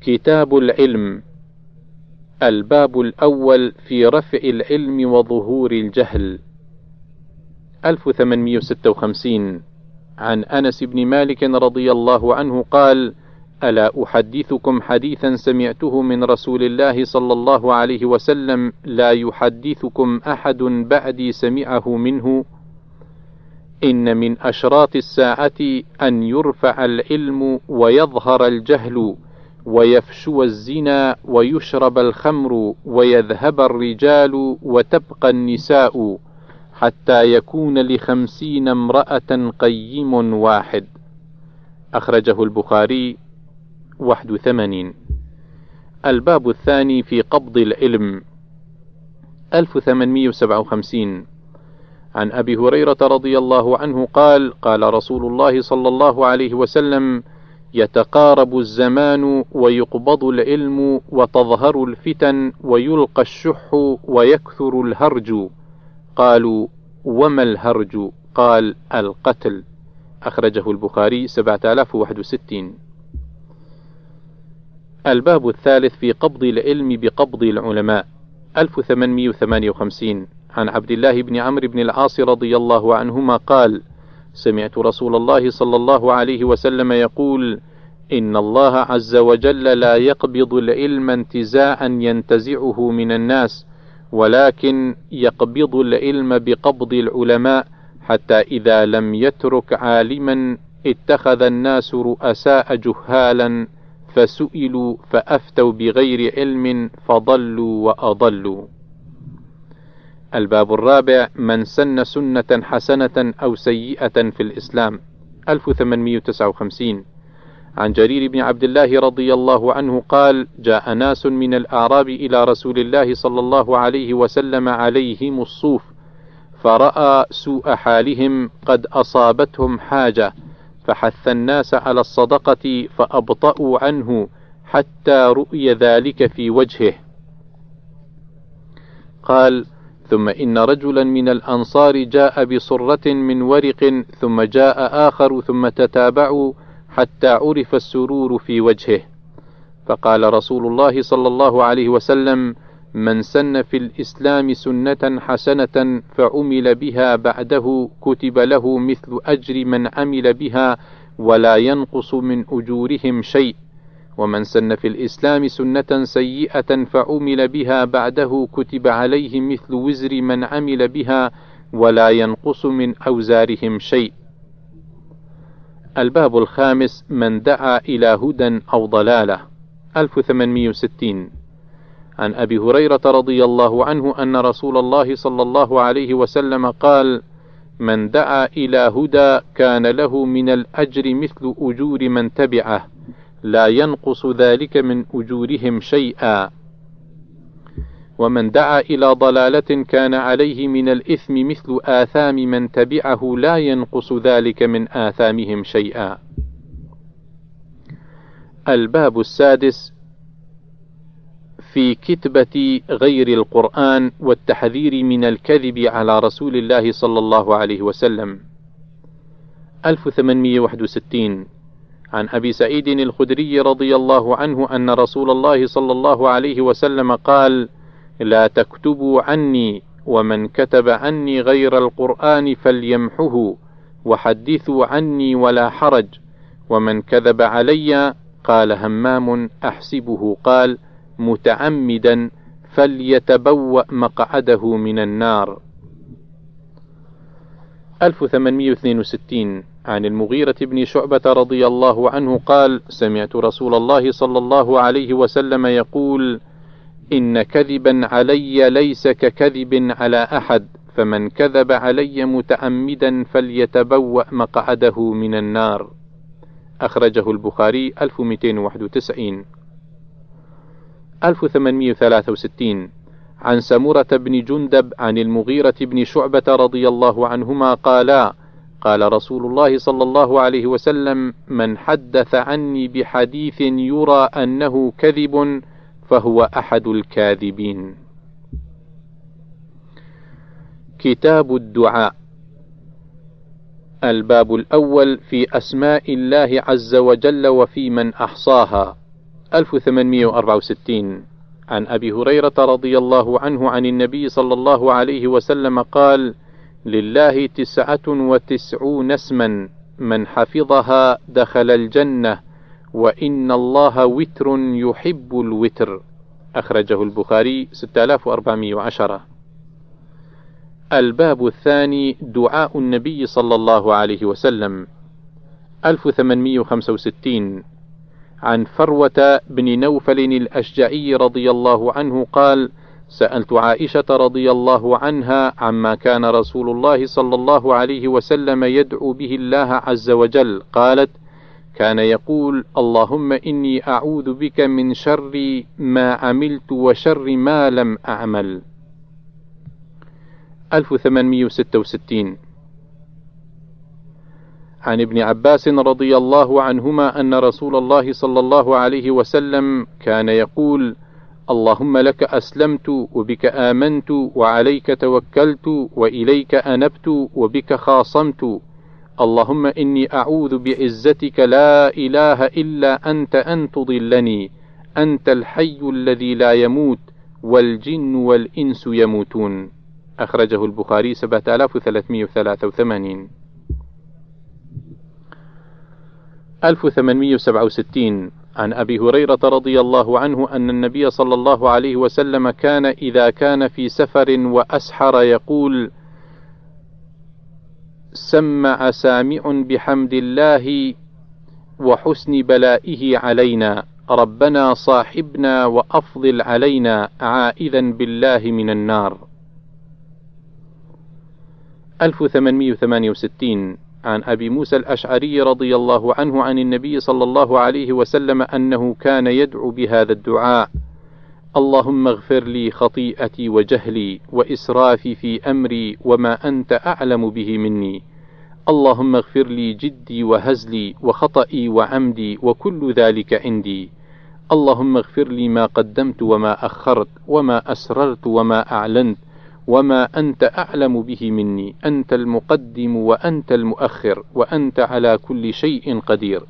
كتاب العلم. الباب الأول في رفع العلم وظهور الجهل. 1856 عن أنس بن مالك رضي الله عنه قال: ألا أحدثكم حديثا سمعته من رسول الله صلى الله عليه وسلم؟ لا يحدثكم أحد بعدي سمعه منه. إن من أشراط الساعة أن يرفع العلم ويظهر الجهل. ويفشو الزنا ويشرب الخمر ويذهب الرجال وتبقى النساء حتى يكون لخمسين امرأة قيم واحد. أخرجه البخاري واحد وثمانين الباب الثاني في قبض العلم. 1857 عن أبي هريرة رضي الله عنه قال قال رسول الله صلى الله عليه وسلم يتقارب الزمان ويقبض العلم وتظهر الفتن ويلقى الشح ويكثر الهرج. قالوا وما الهرج؟ قال القتل. أخرجه البخاري 7061 الباب الثالث في قبض العلم بقبض العلماء. 1858 عن عبد الله بن عمرو بن العاص رضي الله عنهما قال سمعت رسول الله صلى الله عليه وسلم يقول إن الله عز وجل لا يقبض العلم انتزاعا ينتزعه من الناس ولكن يقبض العلم بقبض العلماء حتى إذا لم يترك عالما اتخذ الناس رؤساء جهالا فسئلوا فأفتوا بغير علم فضلوا وأضلوا. الباب الرابع من سن سنة حسنة أو سيئة في الإسلام. 1859 عن جرير بن عبد الله رضي الله عنه قال جاء ناس من الأعراب إلى رسول الله صلى الله عليه وسلم عليهم الصوف فرأى سوء حالهم قد أصابتهم حاجة فحث الناس على الصدقة فأبطأوا عنه حتى رؤي ذلك في وجهه. قال ثم إن رجلا من الأنصار جاء بصرة من ورق ثم جاء آخر ثم تتابعوا حتى عرف السرور في وجهه. فقال رسول الله صلى الله عليه وسلم من سن في الإسلام سنة حسنة فعمل بها بعده كتب له مثل أجر من عمل بها ولا ينقص من أجورهم شيء ومن سن في الإسلام سنة سيئة فعمل بها بعده كتب عليه مثل وزر من عمل بها ولا ينقص من أوزارهم شيء. الباب الخامس من دعا إلى هدى أو ضلالة. 1860 عن أبي هريرة رضي الله عنه أن رسول الله صلى الله عليه وسلم قال من دعا إلى هدى كان له من الأجر مثل أجور من تبعه لا ينقص ذلك من أجورهم شيئا ومن دعا إلى ضلالة كان عليه من الإثم مثل آثام من تبعه لا ينقص ذلك من آثامهم شيئا. الباب السادس في كتبة غير القرآن والتحذير من الكذب على رسول الله صلى الله عليه وسلم. 1861 عن أبي سعيد الخدري رضي الله عنه أن رسول الله صلى الله عليه وسلم قال: لا تكتبوا عني ومن كتب عني غير القرآن فليمحه وحدثوا عني ولا حرج ومن كذب علي قال همام أحسبه قال متعمدا فليتبوأ مقعده من النار. 1862 عن المغيرة بن شعبة رضي الله عنه قال سمعت رسول الله صلى الله عليه وسلم يقول إن كذبا علي ليس ككذب على أحد فمن كذب علي متعمدا فليتبوأ مقعده من النار. أخرجه البخاري 1291 1863 عن سمرة بن جندب عن المغيرة بن شعبة رضي الله عنهما قالا قال رسول الله صلى الله عليه وسلم من حدث عني بحديث يرى أنه كذب فهو أحد الكاذبين. كتاب الدعاء. الباب الأول في أسماء الله عز وجل وفي من أحصاها. 1864 عن أبي هريرة رضي الله عنه عن النبي صلى الله عليه وسلم قال: لله تسعة وتسعون اسما من حفظها دخل الجنة وإن الله وتر يحب الوتر. أخرجه البخاري 6410 الباب الثاني دعاء النبي صلى الله عليه وسلم. 1865 عن فروة بن نوفل الأشجعي رضي الله عنه قال: سألت عائشة رضي الله عنها عما كان رسول الله صلى الله عليه وسلم يدعو به الله عز وجل، قالت: كان يقول: اللهم إني أعوذ بك من شر ما عملت وشر ما لم أعمل. 1866 عن ابن عباس رضي الله عنهما أن رسول الله صلى الله عليه وسلم كان يقول: اللهم لك أسلمت وبك آمنت وعليك توكلت وإليك أنبت وبك خاصمت. اللهم إني أعوذ بعزتك لا إله إلا أنت أن تضلني. أنت الحي الذي لا يموت والجن والإنس يموتون. أخرجه البخاري 7383 1867 عن أبي هريرة رضي الله عنه أن النبي صلى الله عليه وسلم كان إذا كان في سفر وأسحر يقول سمع سامع بحمد الله وحسن بلائه علينا ربنا صاحبنا وأفضل علينا عائذا بالله من النار. 1868 عن أبي موسى الأشعري رضي الله عنه عن النبي صلى الله عليه وسلم أنه كان يدعو بهذا الدعاء. اللهم اغفر لي خطيئتي وجهلي وإسرافي في أمري وما أنت أعلم به مني. اللهم اغفر لي جدي وهزلي وخطئي وعمدي وكل ذلك عندي. اللهم اغفر لي ما قدمت وما أخرت وما أسررت وما أعلنت. وما أنت أعلم به مني. أنت المقدم وأنت المؤخر وأنت على كل شيء قدير.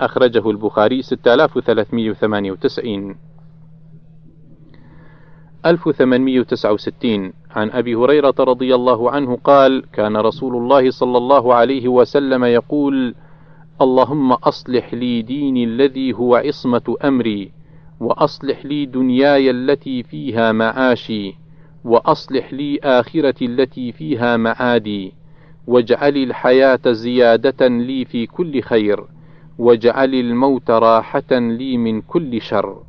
أخرجه البخاري 6398 1869 عن أبي هريرة رضي الله عنه قال كان رسول الله صلى الله عليه وسلم يقول اللهم أصلح لي ديني الذي هو عصمة أمري وأصلح لي دنياي التي فيها معاشي. وأصلح لي آخرتي التي فيها معادي واجعل الحياة زيادة لي في كل خير واجعل الموت راحة لي من كل شر.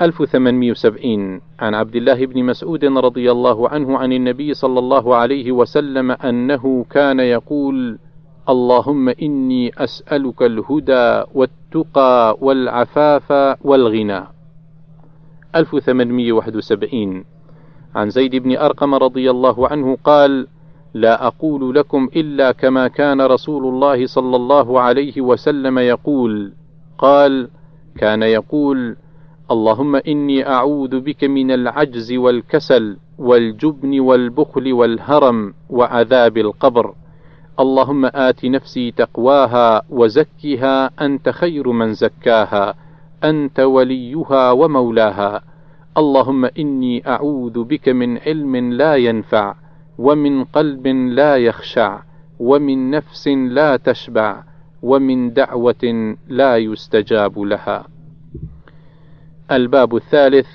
1870 عن عبد الله بن مسعود رضي الله عنه عن النبي صلى الله عليه وسلم أنه كان يقول اللهم إني أسألك الهدى والتقى والعفاف والغنى. 1871 عن زيد بن أرقم رضي الله عنه قال: لا أقول لكم إلا كما كان رسول الله صلى الله عليه وسلم يقول، قال: كان يقول: اللهم إني أعوذ بك من العجز والكسل والجبن والبخل والهرم وعذاب القبر. اللهم آت نفسي تقواها وزكها أنت خير من زكاها أنت وليها ومولاها. اللهم إني أعوذ بك من علم لا ينفع ومن قلب لا يخشع ومن نفس لا تشبع ومن دعوة لا يستجاب لها. الباب الثالث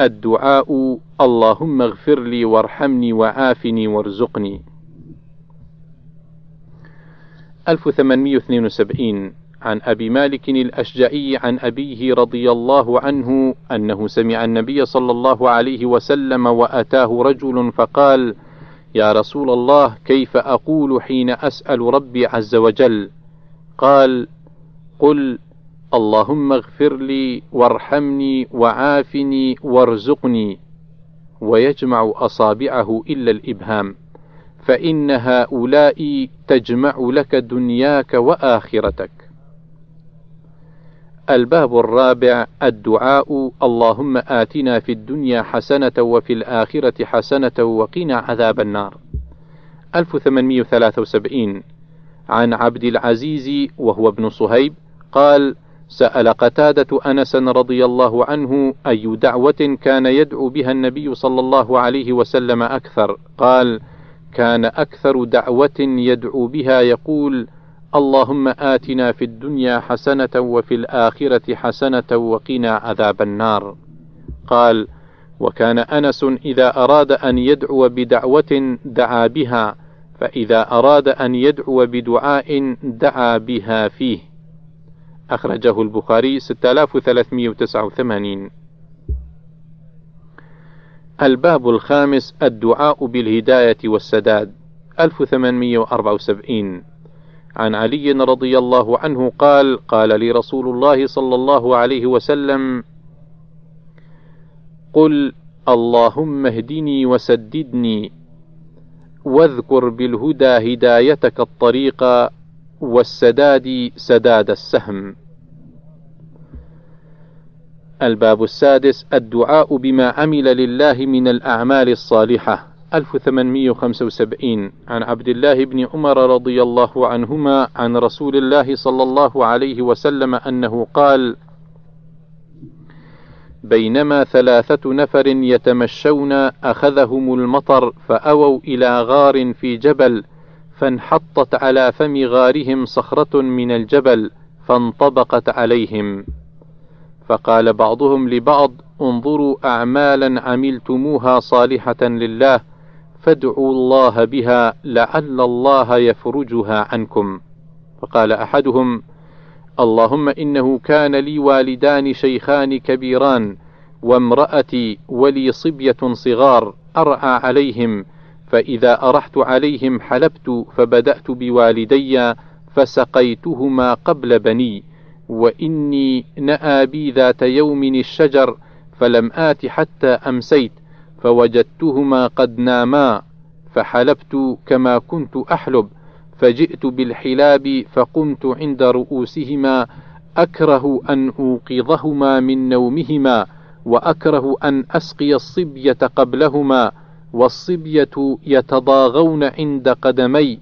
الدعاء. اللهم اغفر لي وارحمني وعافني وارزقني. 1872 عن أبي مالك الأشجعي عن أبيه رضي الله عنه أنه سمع النبي صلى الله عليه وسلم وأتاه رجل فقال: يا رسول الله كيف أقول حين أسأل ربي عز وجل؟ قال: قل اللهم اغفر لي وارحمني وعافني وارزقني ويجمع أصابعه إلا الإبهام فإن هؤلاء تجمع لك دنياك وآخرتك الباب الرابع الدعاء اللهم آتنا في الدنيا حسنة وفي الآخرة حسنة وقنا عذاب النار. 1873 عن عبد العزيز وهو ابن صهيب قال سأل قتادة أنسا رضي الله عنه أي دعوة كان يدعو بها النبي صلى الله عليه وسلم أكثر؟ قال كان أكثر دعوة يدعو بها يقول اللهم آتنا في الدنيا حسنة وفي الآخرة حسنة وقنا عذاب النار. قال وكان أنس إذا أراد أن يدعو بدعوة دعا بها فإذا أراد أن يدعو بدعاء دعا بها فيه. أخرجه البخاري 6389 الباب الخامس الدعاء بالهداية والسداد 1874 عن علي رضي الله عنه قال قال لي رسول الله صلى الله عليه وسلم قل اللهم اهدني وسددني واذكر بالهدى هدايتك الطريق والسداد سداد السهم. الباب السادس الدعاء بما عمل لله من الأعمال الصالحة. 1875 عن عبد الله بن عمر رضي الله عنهما عن رسول الله صلى الله عليه وسلم أنه قال: بينما ثلاثة نفر يتمشون أخذهم المطر فأووا إلى غار في جبل فانحطت على فم غارهم صخرة من الجبل فانطبقت عليهم. فقال بعضهم لبعض انظروا أعمالا عملتموها صالحة لله فادعوا الله بها لعل الله يفرجها عنكم. فقال أحدهم اللهم إنه كان لي والدان شيخان كبيران وامرأتي ولي صبية صغار أرعى عليهم فإذا أرحت عليهم حلبت فبدأت بوالدي فسقيتهما قبل بني وإني نأى بي ذات يوم الشجر فلم آت حتى أمسيت. فوجدتهما قد ناما فحلبت كما كنت أحلب فجئت بالحلاب فقمت عند رؤوسهما أكره أن أوقظهما من نومهما وأكره أن أسقي الصبية قبلهما والصبية يتضاغون عند قدمي.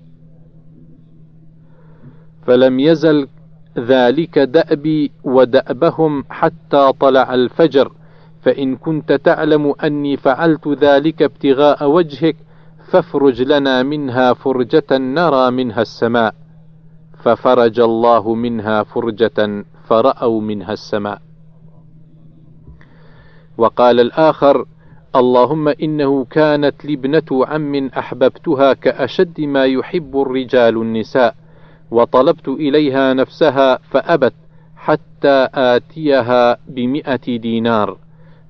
فلم يزل ذلك دأبي ودأبهم حتى طلع الفجر. فإن كنت تعلم أني فعلت ذلك ابتغاء وجهك فافرج لنا منها فرجة نرى منها السماء. ففرج الله منها فرجة فرأوا منها السماء. وقال الآخر اللهم إنه كانت لي ابنة عم أحببتها كأشد ما يحب الرجال النساء وطلبت إليها نفسها فأبت حتى آتيها بمئة دينار.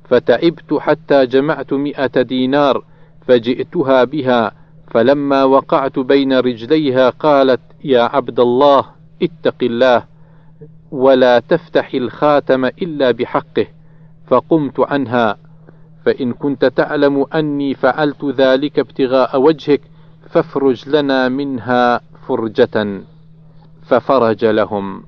فتعبت حتى جمعت مئة دينار فجئتها بها فلما وقعت بين رجليها قالت يا عبد الله اتق الله ولا تفتح الخاتم إلا بحقه. فقمت عنها فإن كنت تعلم أني فعلت ذلك ابتغاء وجهك فافرج لنا منها فرجة ففرج لهم.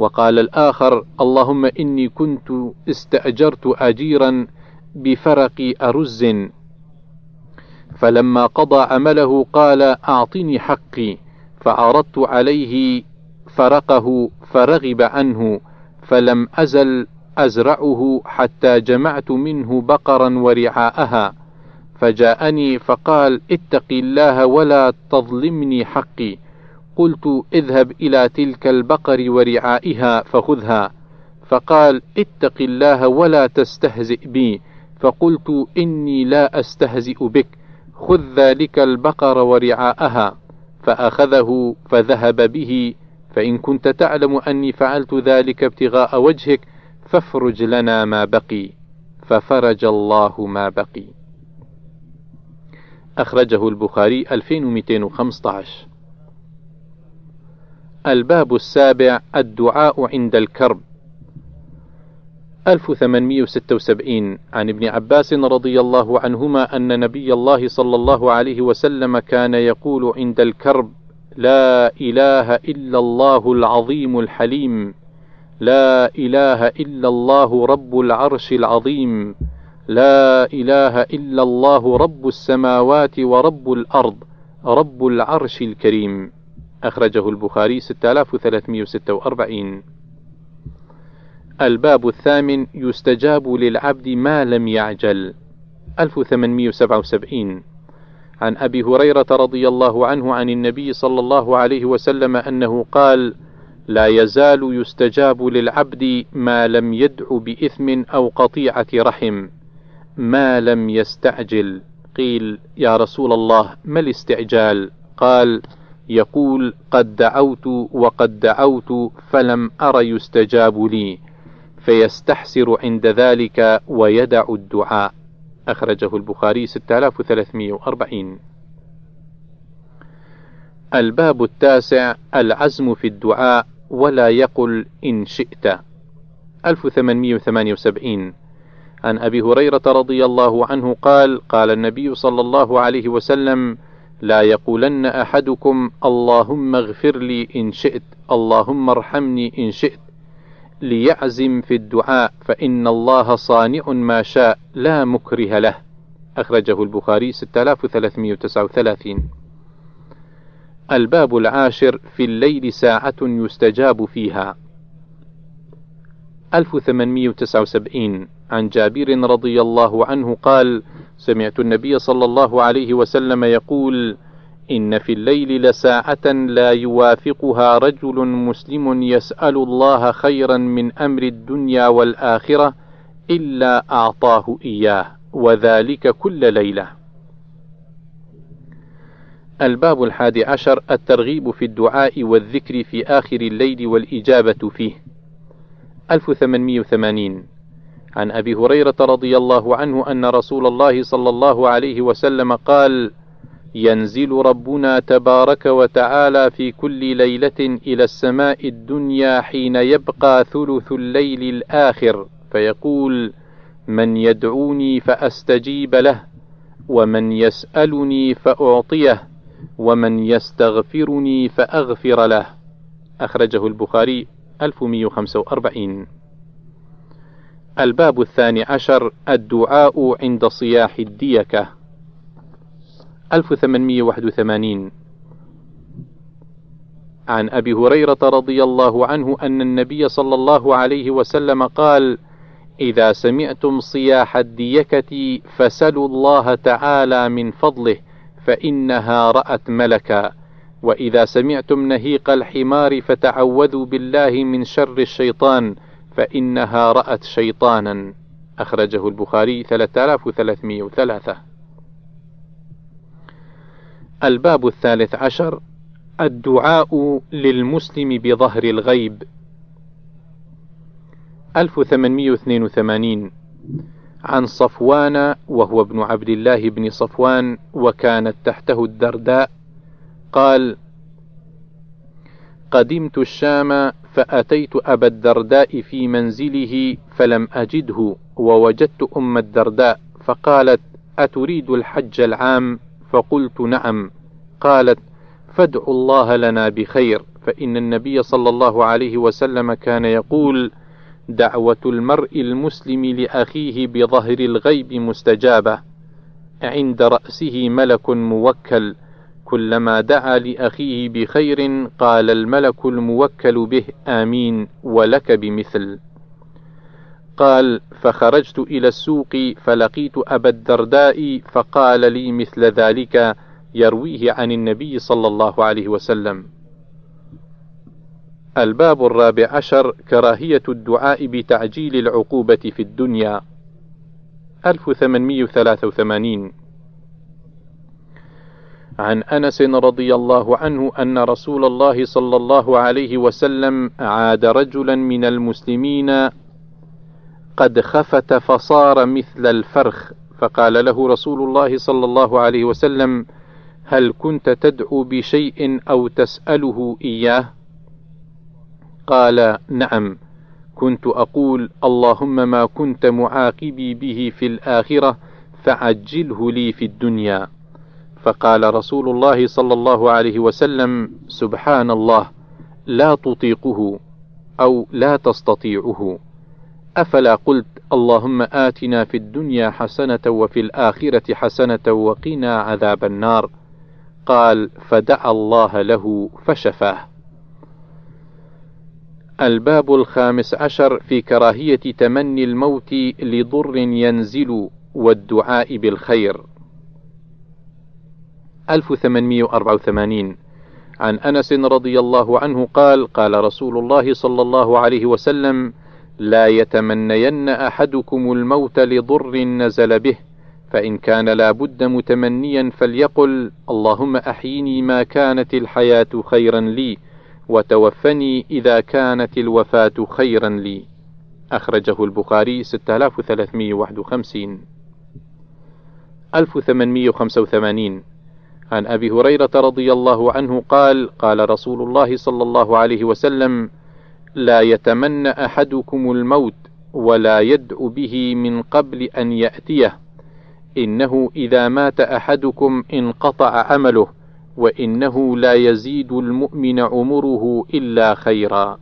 وقال الآخر اللهم إني كنت استأجرت أجيرا بفرق أرز. فلما قضى عمله قال أعطني حقي. فعرضت عليه فرقه فرغب عنه. فلم أزل أزرعه حتى جمعت منه بقرا ورعاءها. فجاءني فقال اتق الله ولا تظلمني حقي. قلت اذهب إلى تلك البقر ورعائها فخذها. فقال اتق الله ولا تستهزئ بي. فقلت إني لا أستهزئ بك. خذ ذلك البقر ورعاءها. فأخذه فذهب به. فإن كنت تعلم أني فعلت ذلك ابتغاء وجهك فافرج لنا ما بقي. ففرج الله ما بقي. أخرجه البخاري 2215 الباب السابع الدعاء عند الكرب. 1876 عن ابن عباس رضي الله عنهما أن نبي الله صلى الله عليه وسلم كان يقول عند الكرب لا إله إلا الله العظيم الحليم لا إله إلا الله رب العرش العظيم لا إله إلا الله رب السماوات ورب الأرض رب العرش الكريم. أخرجه البخاري 6346 الباب الثامن يستجاب للعبد ما لم يعجل. 1877 عن أبي هريرة رضي الله عنه عن النبي صلى الله عليه وسلم أنه قال: لا يزال يستجاب للعبد ما لم يدع بإثم أو قطيعة رحم. ما لم يستعجل. قيل يا رسول الله ما الاستعجال؟ قال يقول قد دعوت وقد دعوت فلم أر يستجاب لي فيستحسر عند ذلك ويدع الدعاء. أخرجه البخاري 6340 الباب التاسع العزم في الدعاء ولا يقل إن شئت. 1878 عن أبي هريرة رضي الله عنه قال قال النبي صلى الله عليه وسلم لا يقولن أحدكم اللهم اغفر لي إن شئت اللهم ارحمني إن شئت ليعزم في الدعاء فإن الله صانع ما شاء لا مكره له. أخرجه البخاري 6339 الباب العاشر في الليل ساعة يستجاب فيها. 1879 عن جابر رضي الله عنه قال سمعت النبي صلى الله عليه وسلم يقول إن في الليل لساعة لا يوافقها رجل مسلم يسأل الله خيرا من أمر الدنيا والآخرة إلا أعطاه إياه وذلك كل ليلة. الباب الحادي عشر الترغيب في الدعاء والذكر في آخر الليل والإجابة فيه. 1880 عن أبي هريرة رضي الله عنه أن رسول الله صلى الله عليه وسلم قال: ينزل ربنا تبارك وتعالى في كل ليلة إلى السماء الدنيا حين يبقى ثلث الليل الآخر فيقول: من يدعوني فأستجيب له، ومن يسألني فأعطيه، ومن يستغفرني فأغفر له. أخرجه البخاري 1145 الباب الثاني عشر الدعاء عند صياح الديكة. 1881 عن أبي هريرة رضي الله عنه أن النبي صلى الله عليه وسلم قال: إذا سمعتم صياح الديكة فسلوا الله تعالى من فضله فإنها رأت ملكا، وإذا سمعتم نهيق الحمار فتعوذوا بالله من شر الشيطان فإنها رأت شيطانا. أخرجه البخاري 3303 الباب الثالث عشر. الدعاء للمسلم بظهر الغيب. 1882 عن صفوان وهو ابن عبد الله بن صفوان وكانت تحته الدرداء. قال قدمت الشام فأتيت أبا الدرداء في منزله فلم أجده ووجدت أم الدرداء فقالت أتريد الحج العام؟ فقلت نعم. قالت فادعوا الله لنا بخير. فإن النبي صلى الله عليه وسلم كان يقول دعوة المرء المسلم لأخيه بظهر الغيب مستجابة. عند رأسه ملك موكل. كلما دعا لأخيه بخير قال الملك الموكل به آمين ولك بمثل. قال فخرجت إلى السوق فلقيت أبا الدرداء فقال لي مثل ذلك يرويه عن النبي صلى الله عليه وسلم. الباب الرابع عشر كراهية الدعاء بتعجيل العقوبة في الدنيا. 1883 عن أنس رضي الله عنه أن رسول الله صلى الله عليه وسلم عاد رجلا من المسلمين قد خفت فصار مثل الفرخ فقال له رسول الله صلى الله عليه وسلم هل كنت تدعو بشيء أو تسأله إياه؟ قال نعم كنت أقول اللهم ما كنت معاقبي به في الآخرة فعجله لي في الدنيا. فقال رسول الله صلى الله عليه وسلم سبحان الله لا تطيقه أو لا تستطيعه. أفلا قلت اللهم آتنا في الدنيا حسنة وفي الآخرة حسنة وقنا عذاب النار. قال فدعا الله له فشفاه. الباب الخامس عشر في كراهية تمني الموت لضر ينزل والدعاء بالخير. 1884 عن أنس رضي الله عنه قال قال رسول الله صلى الله عليه وسلم لا يتمنين أحدكم الموت لضر نزل به فإن كان لا بد متمنيا فليقل اللهم أحيني ما كانت الحياة خيرا لي وتوفني إذا كانت الوفاة خيرا لي. أخرجه البخاري 6351 1885 عن أبي هريرة رضي الله عنه قال قال رسول الله صلى الله عليه وسلم لا يتمنى أحدكم الموت ولا يدعو به من قبل أن يأتيه. إنه إذا مات أحدكم انقطع عمله وإنه لا يزيد المؤمن عمره إلا خيرا.